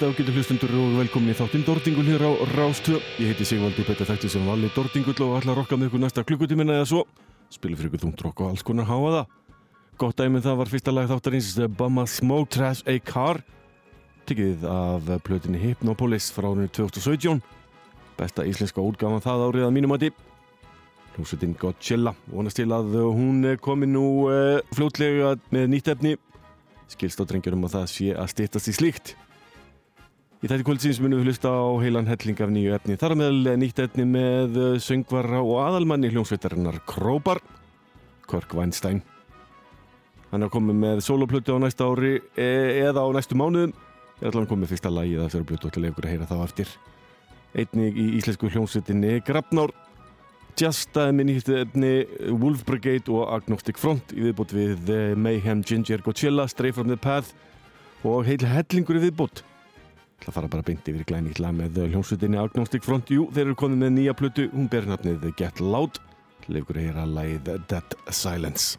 kvöld ágætu hlustundur og velkomin í þáttinn Dordingul hér á Rástvö. Ég heiti Sigvaldi Petter Þætti sem vali Dordingull og ætla að rokka með ykkur næsta klukkutíminna eða svo. Spila fyrir ykkur þungt rokk og alls konar háa það. Gott dæmið það var fyrsta lag þáttarins Bama Smoke Trash A Car. Tyggið af plötinni Hypnopolis frá árinu 2017. Besta íslenska útgáfan það árið að mínum aði. Hljómsveitin Godzilla. Vonast til að hún komi nú uh, fljótlega með nýtt efni. Skilst á drengjurum að það sé að stýttast í slíkt. Í þætti kvöldsins munum við hlusta á heilan helling af nýju efni. Þar meðal nýtt efni með söngvara og aðalmanni hljómsveitarinnar Krópar, Körk Weinstein. Hann er komið með soloplötu á næsta ári e eða á næstu mánuðum. Ég ætla að koma með fyrsta lagi eða fyrir blötu til ykkur að heyra þá eftir. Einnig í íslensku hljómsveitinni Grafnár. Jastaði með nýtt efni Wolf Brigade og Agnostic Front í viðbútt við Mayhem Ginger Godzilla, Stray from the Path og heil hellingur í viðbútt. Það fara bara beint yfir ítla með hljómsveitinni Agnostic Front. Jú, þeir eru komið með nýja plötu, hún ber nafnið Get Loud. Leifur að heyra lagið Dead Silence.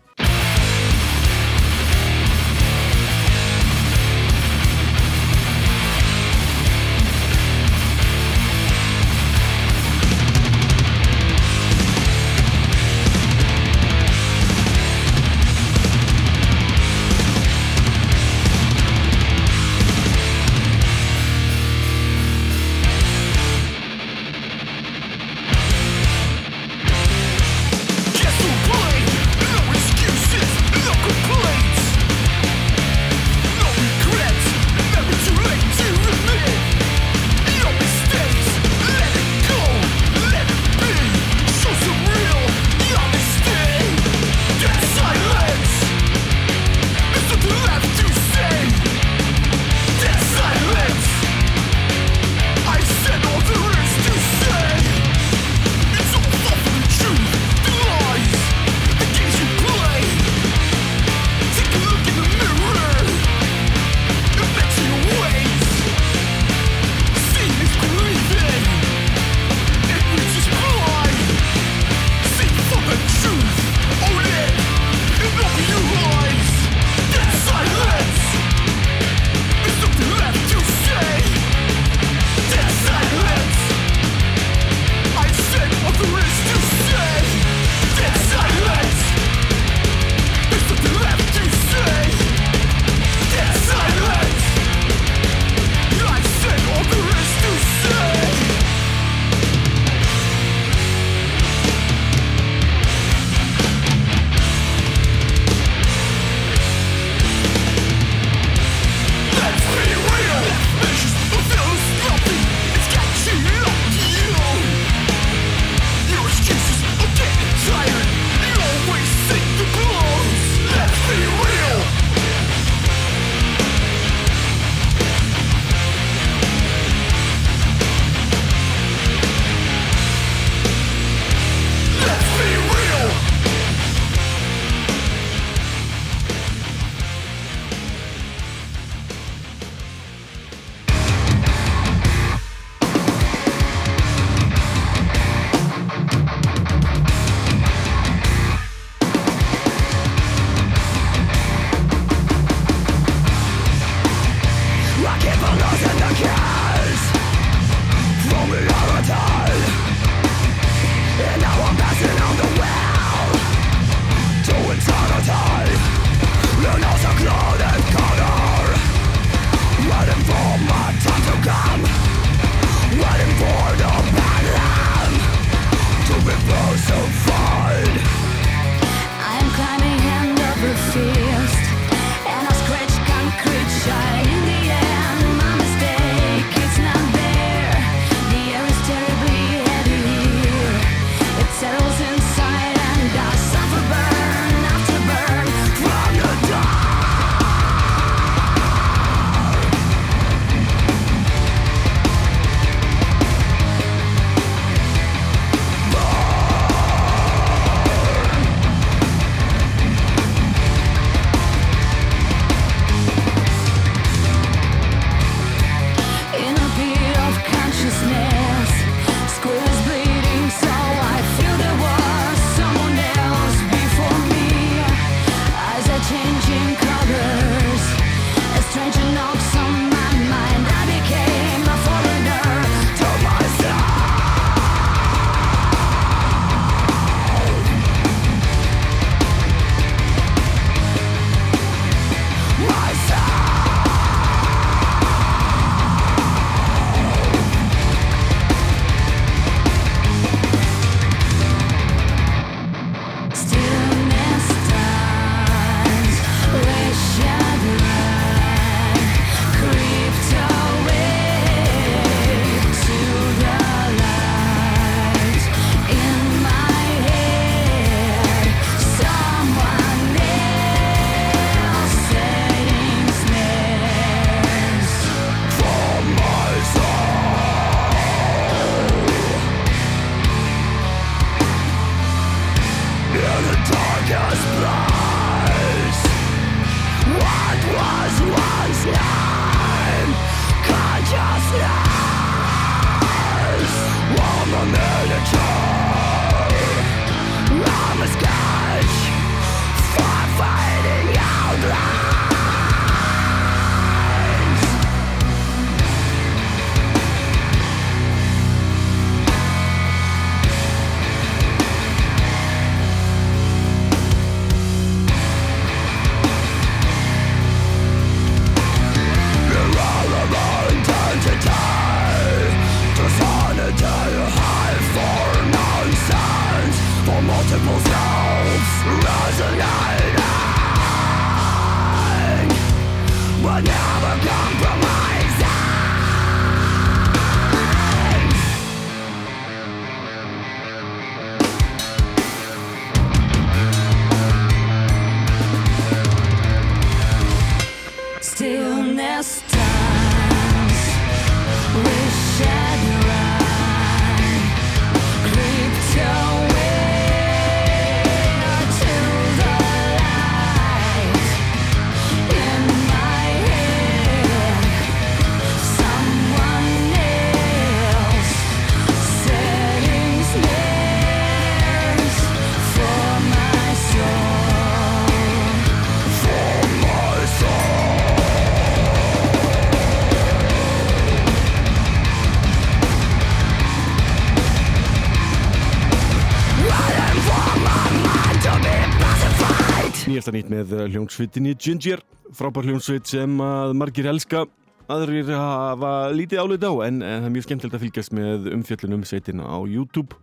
Nýjasta nýtt með hljónsvitinni Ginger, frábær hljónsvit sem að margir elska, aðrir hafa lítið álið á en, en það er mjög skemmtilegt að fylgjast með umfjöllunum sveitina á YouTube.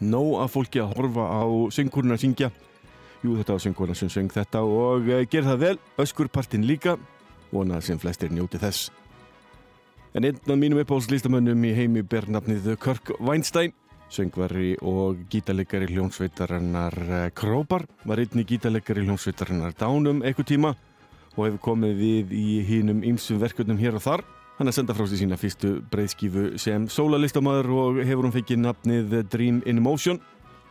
Nó að fólki að horfa á söngurinn að syngja. Jú þetta var söngurinn sem söng þetta og uh, ger það vel, öskurpartin líka, vonað sem flestir njóti þess. En einn af mínum uppáhaldslistamönnum í heimi ber nafnið Kirk Weinstein. Söngvari og gítalegari hljónsveitarinnar Krópar var einni gítalegari hljónsveitarinnar Dánum eitthvað tíma og hefur komið við í hínum ýmsum verkefnum hér og þar. Hann er senda frá sig sína fyrstu breyðskifu sem sólalistamæður og hefur hún fengið nafnið Dream in Motion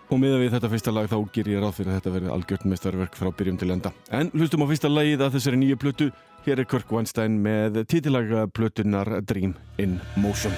og miða við þetta fyrsta lag þá ger ég ráð fyrir að þetta verði algjört mestarverk frá byrjum til enda. En hlustum á fyrsta lagið að þessari nýju plötu. Hér er Kirk Weinstein með titilaga plötunar Dream in Motion.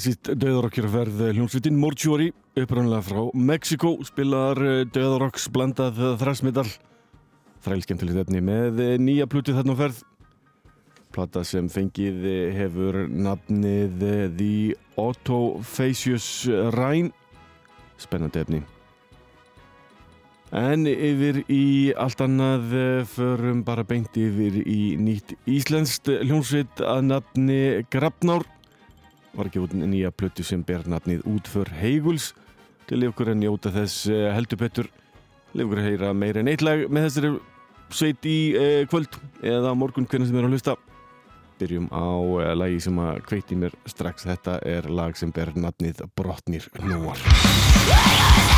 Klassíst döðarokkjörferð hljómsveitin Mortuary upprannlega frá Mexiko spilaðar döðarokks blandað þræsmiddal þrælskemmtilegt efni með nýja pluti þarna ferð. Plata sem fengið hefur nafnið The Autophacious Rhine. Spennandi efni. En yfir í allt annað förum bara beint yfir í nýtt íslenskt hljómsveit að nafni Grafnár var ekki út nýja plötu sem ber nafnið Útför Heiguls til ykkur að njóta þess eh, heldur betur. Ykkur að heyra meira en eitt lag með þessari sveit í eh, kvöld eða morgun hvernig sem er að hlusta. Byrjum á eh, lagi sem að kveiti mér strax. Þetta er lag sem ber nafnið Brotnir Núar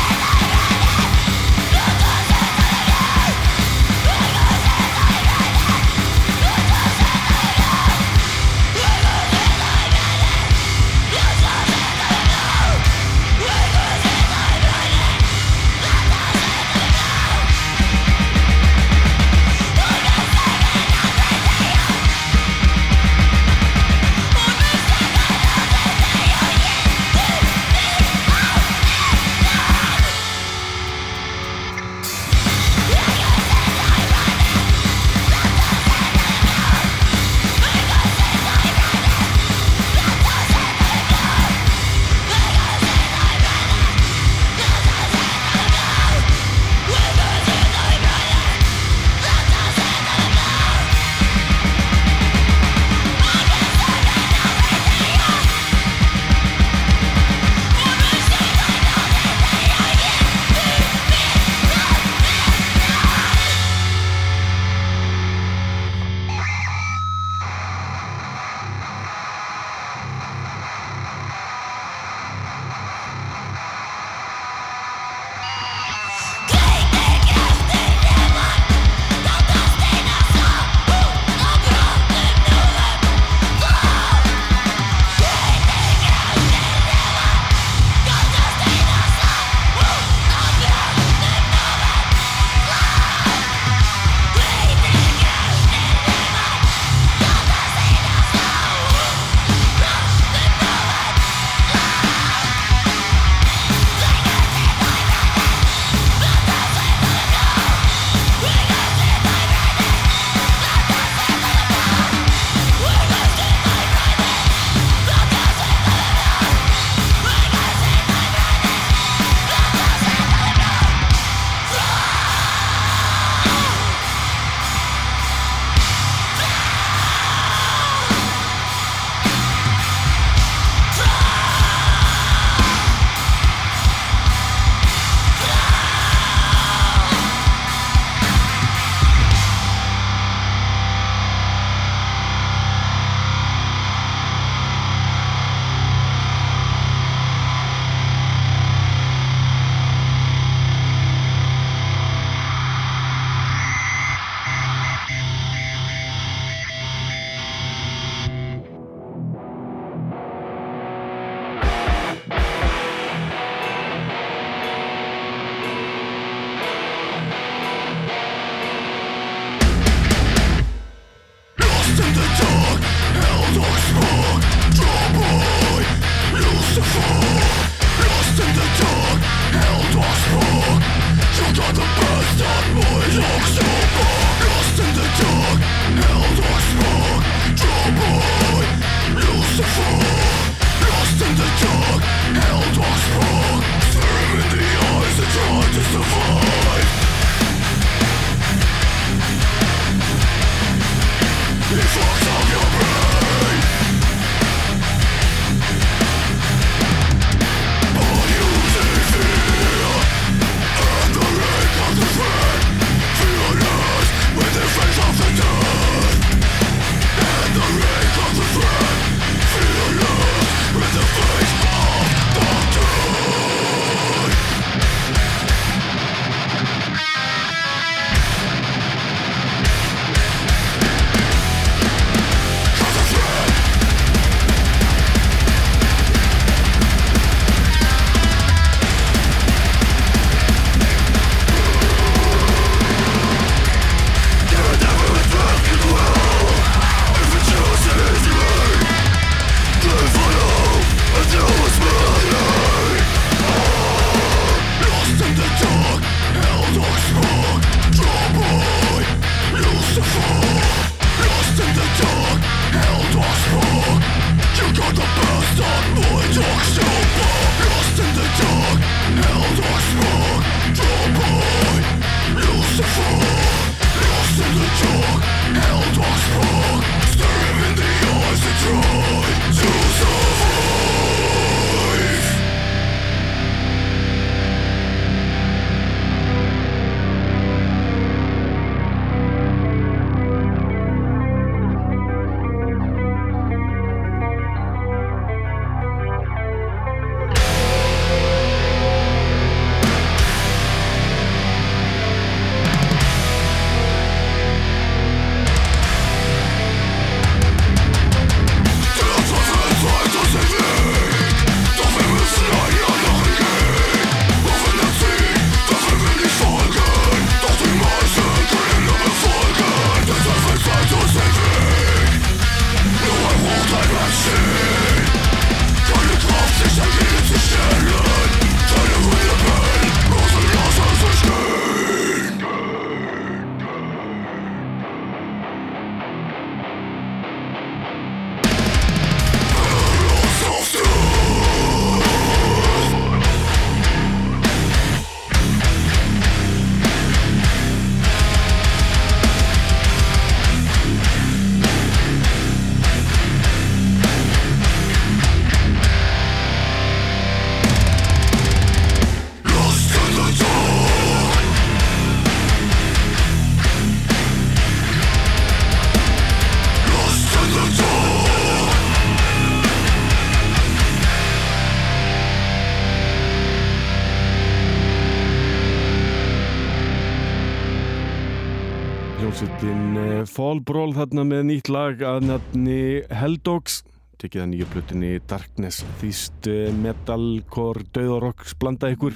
hljómsveitin eh, Fall Brawl þarna með nýtt lag að nafni Helldogs. Tekið að nýju blutinni Darkness þýst eh, metalcore döðarokks blanda ykkur.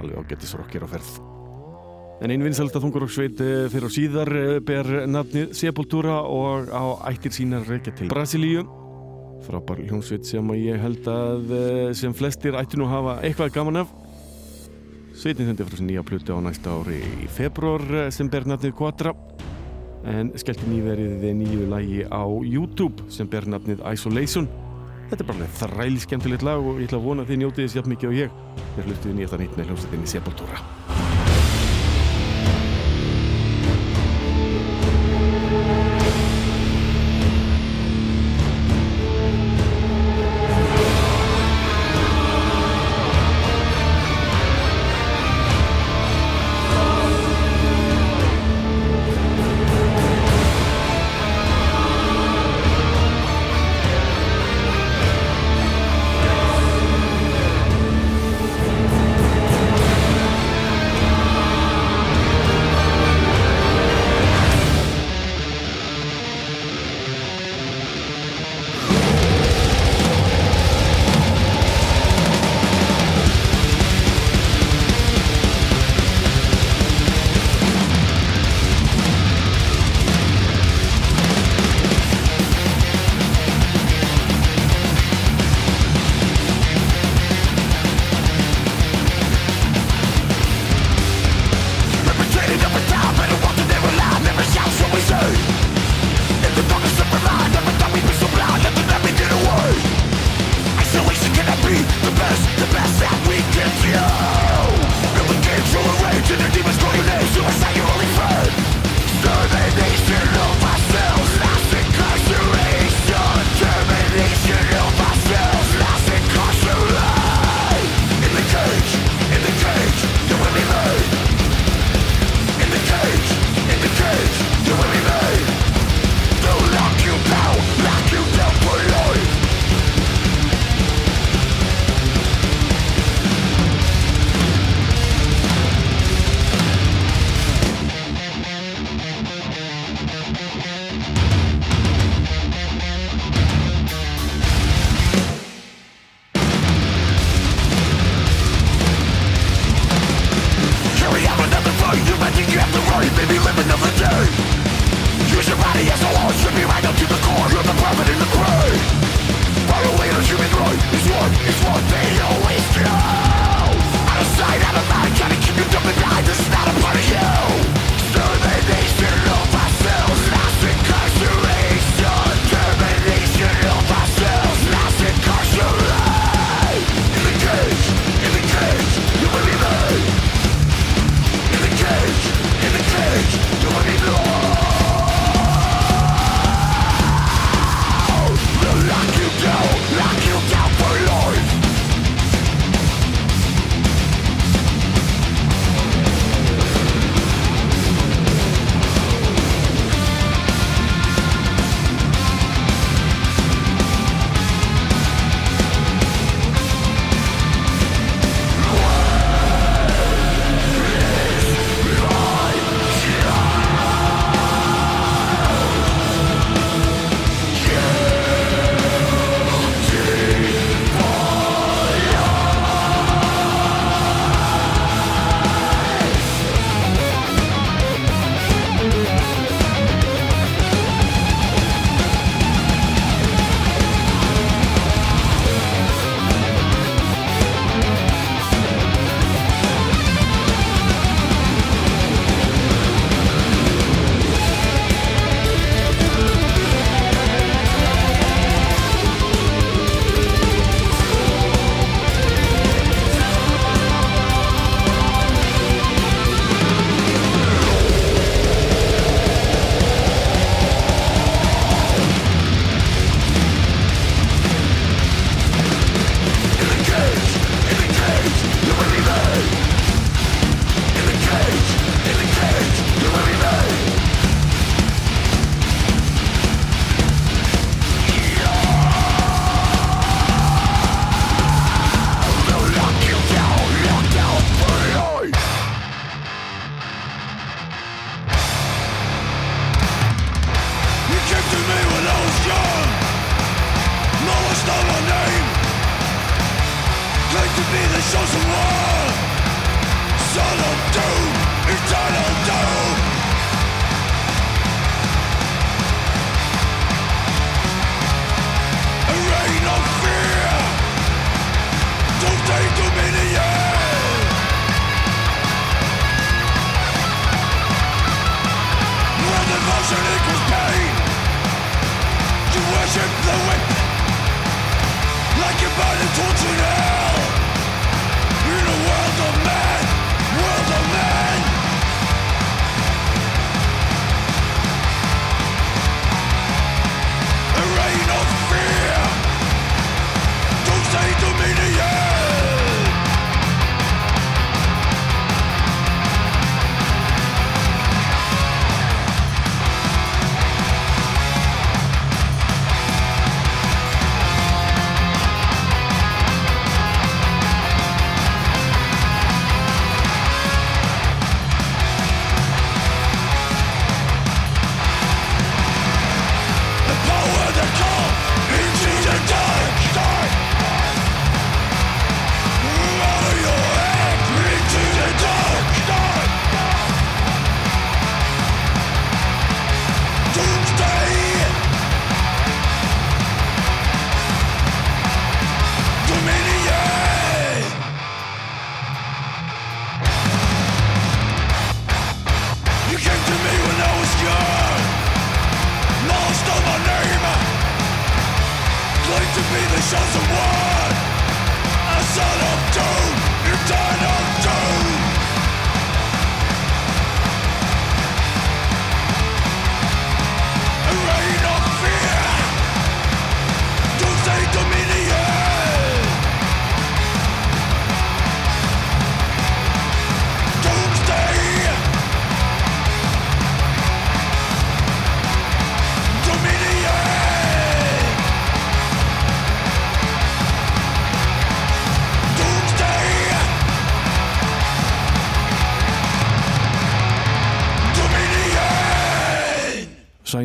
Alveg á getisrokkir á ferð. En einn vinsalsta þungarokksveit eh, fyrir á síðar ber nafnið Sepultura og á ættir sínar reykja til Brasilíu. Frábær hljómsveit sem ég held að sem flestir ætti nú hafa eitthvað gaman af. Sveitin þundi frá þessu nýja plutu á næsta ári í februar eh, sem ber nafnið Quadra en skellti nýverið nýju lægi á YouTube sem ber nafnið Isolation. Þetta er bara þræli skemmtilegt lag og ég ætla að vona að þið njótið þess jafn mikið og ég. Þegar hlustuði nýjast að nýttna í hljómsveitinni Sepultura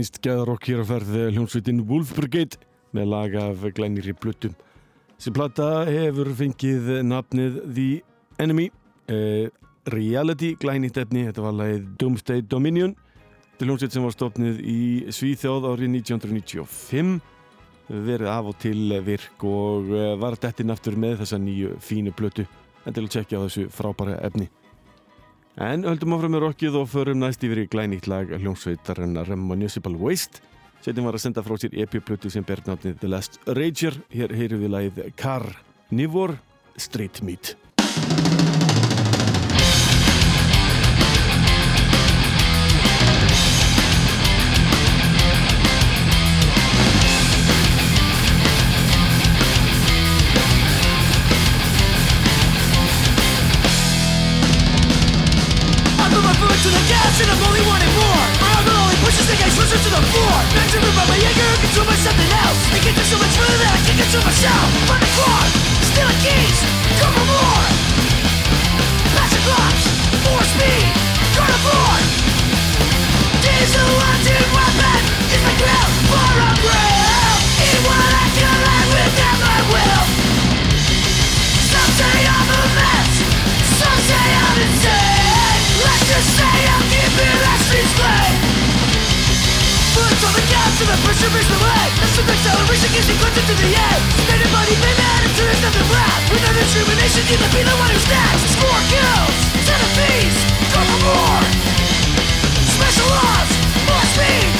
sænst geðarokk hér að ferð hljómsveitin Wolf Brigade með lag af glænir í blöttum. Þessi platta hefur fengið nafnið The Enemy, uh, Reality glænit efni, þetta var lagið Doomsday Dominion. Þetta er hljómsveit sem var stofnið í Svíþjóð árið 1995, verið af og til virk og uh, var dættinn aftur með þessa nýju fínu blötu. En til að tjekkja á þessu frábæra efni. En höldum áfram með rockið og förum næst yfir í glænýtt lag hljómsveitarinnar Municipal Waste. Setjum var að senda frá sér epi-plötu sem ber náttið The Last Rager. Hér heyrum við lagið Carnivore Street Meat. Yeah. Push your reach the way acceleration gives you glimpse into the end Stated body made attitude is nothing left Without discrimination you might be the one who's next Score kills, centipedes, cover more Special ops, more speed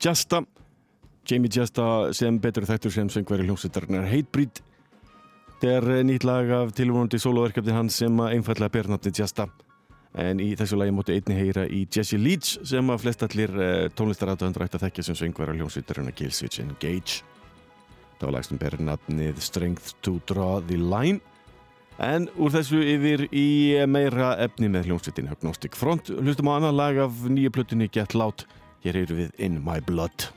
Jasta Jamie Jasta sem betur þættur sem söngveri hljómsveitarnar Hatebreed. Þetta er uh, nýtt lag af tilvonandi soloverkefni hans sem einfallega ber nafni Jasta. En í þessu lagi móti einni heyra í Jesse Leach sem að flest allir uh, tónlistarátöðundur ætti að þekkja sem söngveri hljómsveitarnar Killswitch Engage. Það var lag sem ber nafnið Strength to Draw the Line. En úr þessu yfir í meira efni með hljómsveitin Agnostic Front. Hlustum á annan lag af nýju plötunni Get Loud Hér eru við In My Blood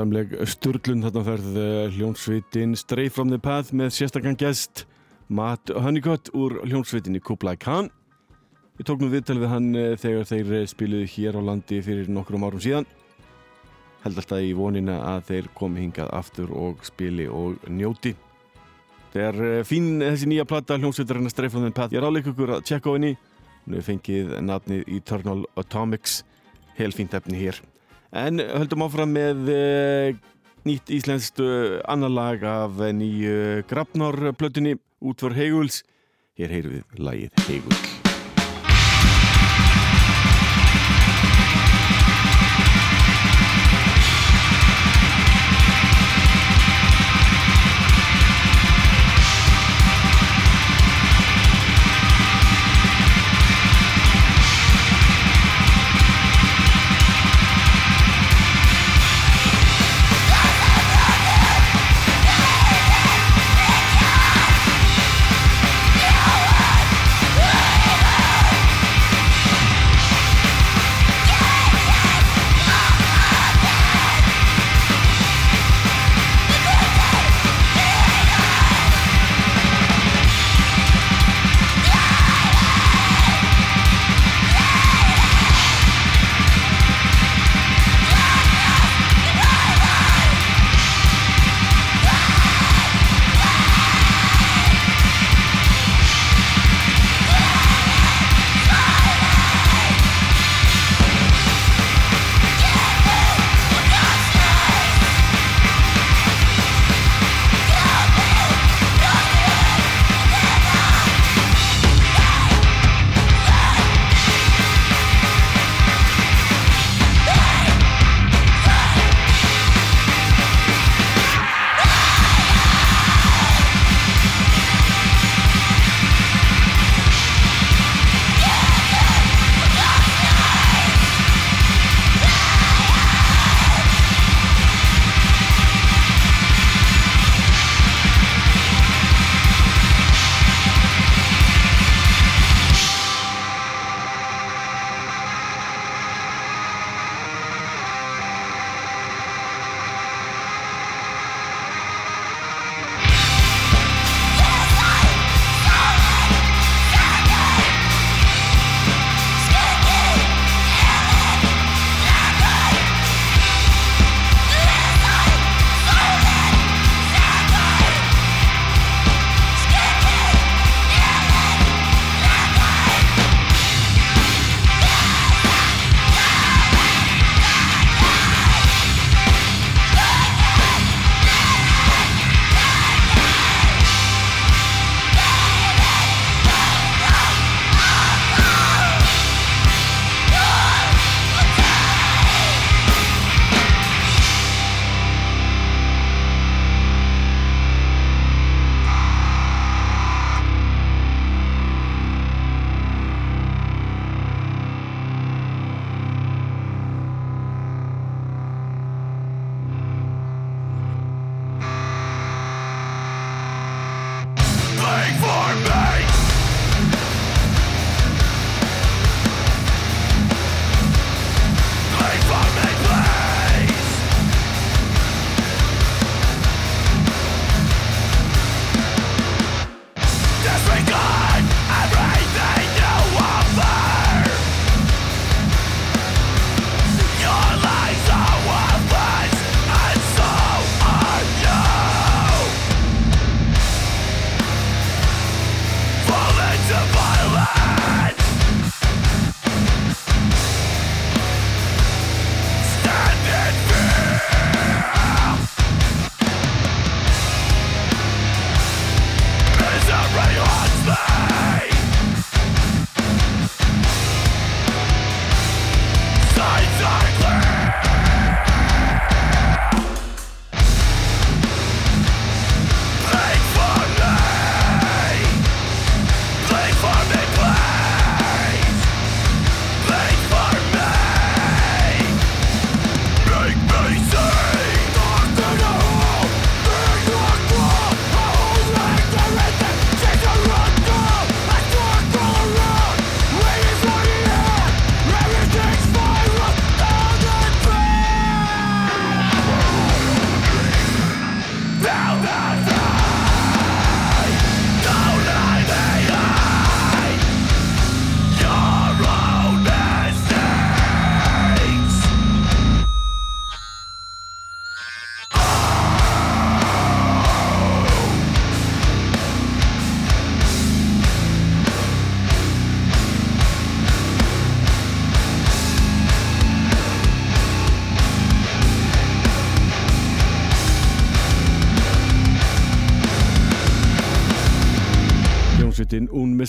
Gjörsamleg sturlun þarna ferð eh, hljónsvitin Stray from the Path með sérstakann gest Matt Honeycutt úr hljónsvitinni Kublai Khan. Við tóknum viðtal við hann eh, þegar þeir eh, spiluðu hér á landi fyrir nokkrum árum síðan. Held alltaf í vonina að þeir komi hingað aftur og spili og njóti. Það er fín þessi nýja platta hljónsvitarinn Stray from the Path. Ég ráleik ykkur að tjekka á henni. Hefur fengið nafnið Eternal Atomics. Helfínt efni hér. En höldum áfram með uh, nýtt íslenskt uh, annar lag af nýju Grafnárplötunni útför Heiguls. Hér heyrum við lagið Heigul.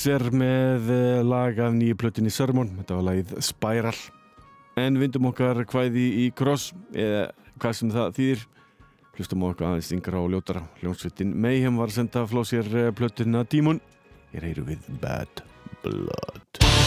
Miser með eh, lag af nýju plötinni Sermon, þetta var lagið Spiral. En vindum okkar hvæði í Cross, eða hvað sem það þýðir. Hlustum okkar aðeins yngra og ljótara. Hljómsveitin Mayhem var að senda frá sér eh, plötina Dímun. Ég reyru við Bad Blood.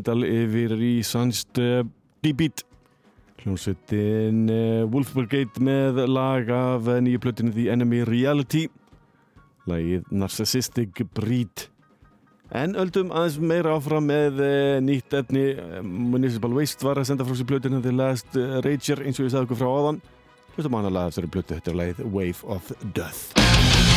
Metal yfir í sannst uh, B-beat hljómsveitin uh, Wolf Brigade með lag af uh, nýju plötinu The Enemy Reality. Lagið Narcissistic Breed. En öldum aðeins meira áfram með nýtt efni Municipal Waste var að senda frá sér plötinu The Last Rager eins og ég sagði okkur frá áðan. Hlutum annað lag þessari plötu þetta er lagið Wave of death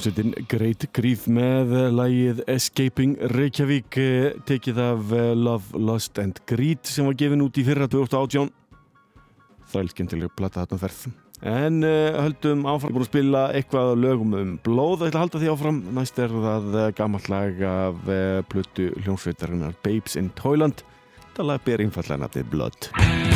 Hljómsveitin Great Grief með lægið Escaping Reykjavík eh, tekið af eh, Love, Lust and Greed sem var gefin út í fyrra 2018 Það er skemmtilega platta þarna ferð. En uh, höldum áfram búin að spila eitthvað lögum um blóð. Ætla að halda því áfram. Næst er það gammalt lag af uh, plötu hljómsveitarinnar Babes in Toyland. Það lag ber einfallega nafnið Blood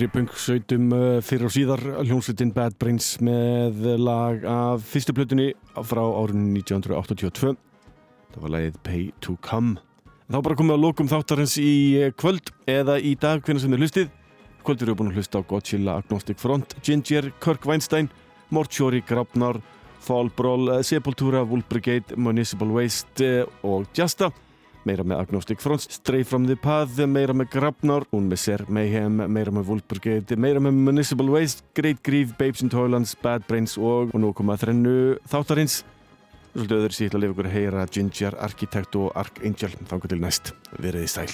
betri pungsautum fyrir og síðar hljómsveitin Bad Brains með lag af fyrstu plötunni frá árunni 1982 það var lagið Pay to Come þá bara komum við að lókum þáttarins í kvöld eða í dag hvernig sem þið hlustið kvöld eru við búin að hlusta á Godzilla, Agnostic Front Ginger, Kirk Weinstein, Mortuary Grabnar, Fall Brawl Sepultura, Wolf Brigade, Municipal Waste og Justa meira með Agnostic Front, Stray from the Path, meira með Grabnár, Unmesser, Mayhem, meira með Vulpurgate, meira með Municipal Waste, Great Grief, Babes in Toylands, Bad Brains og, og nú koma þrennu þáttarins. Svolítið öðru síðan að lifa ykkur að heyra Ginger, Architect og Archangel. Þannig til næst, veriði sæl.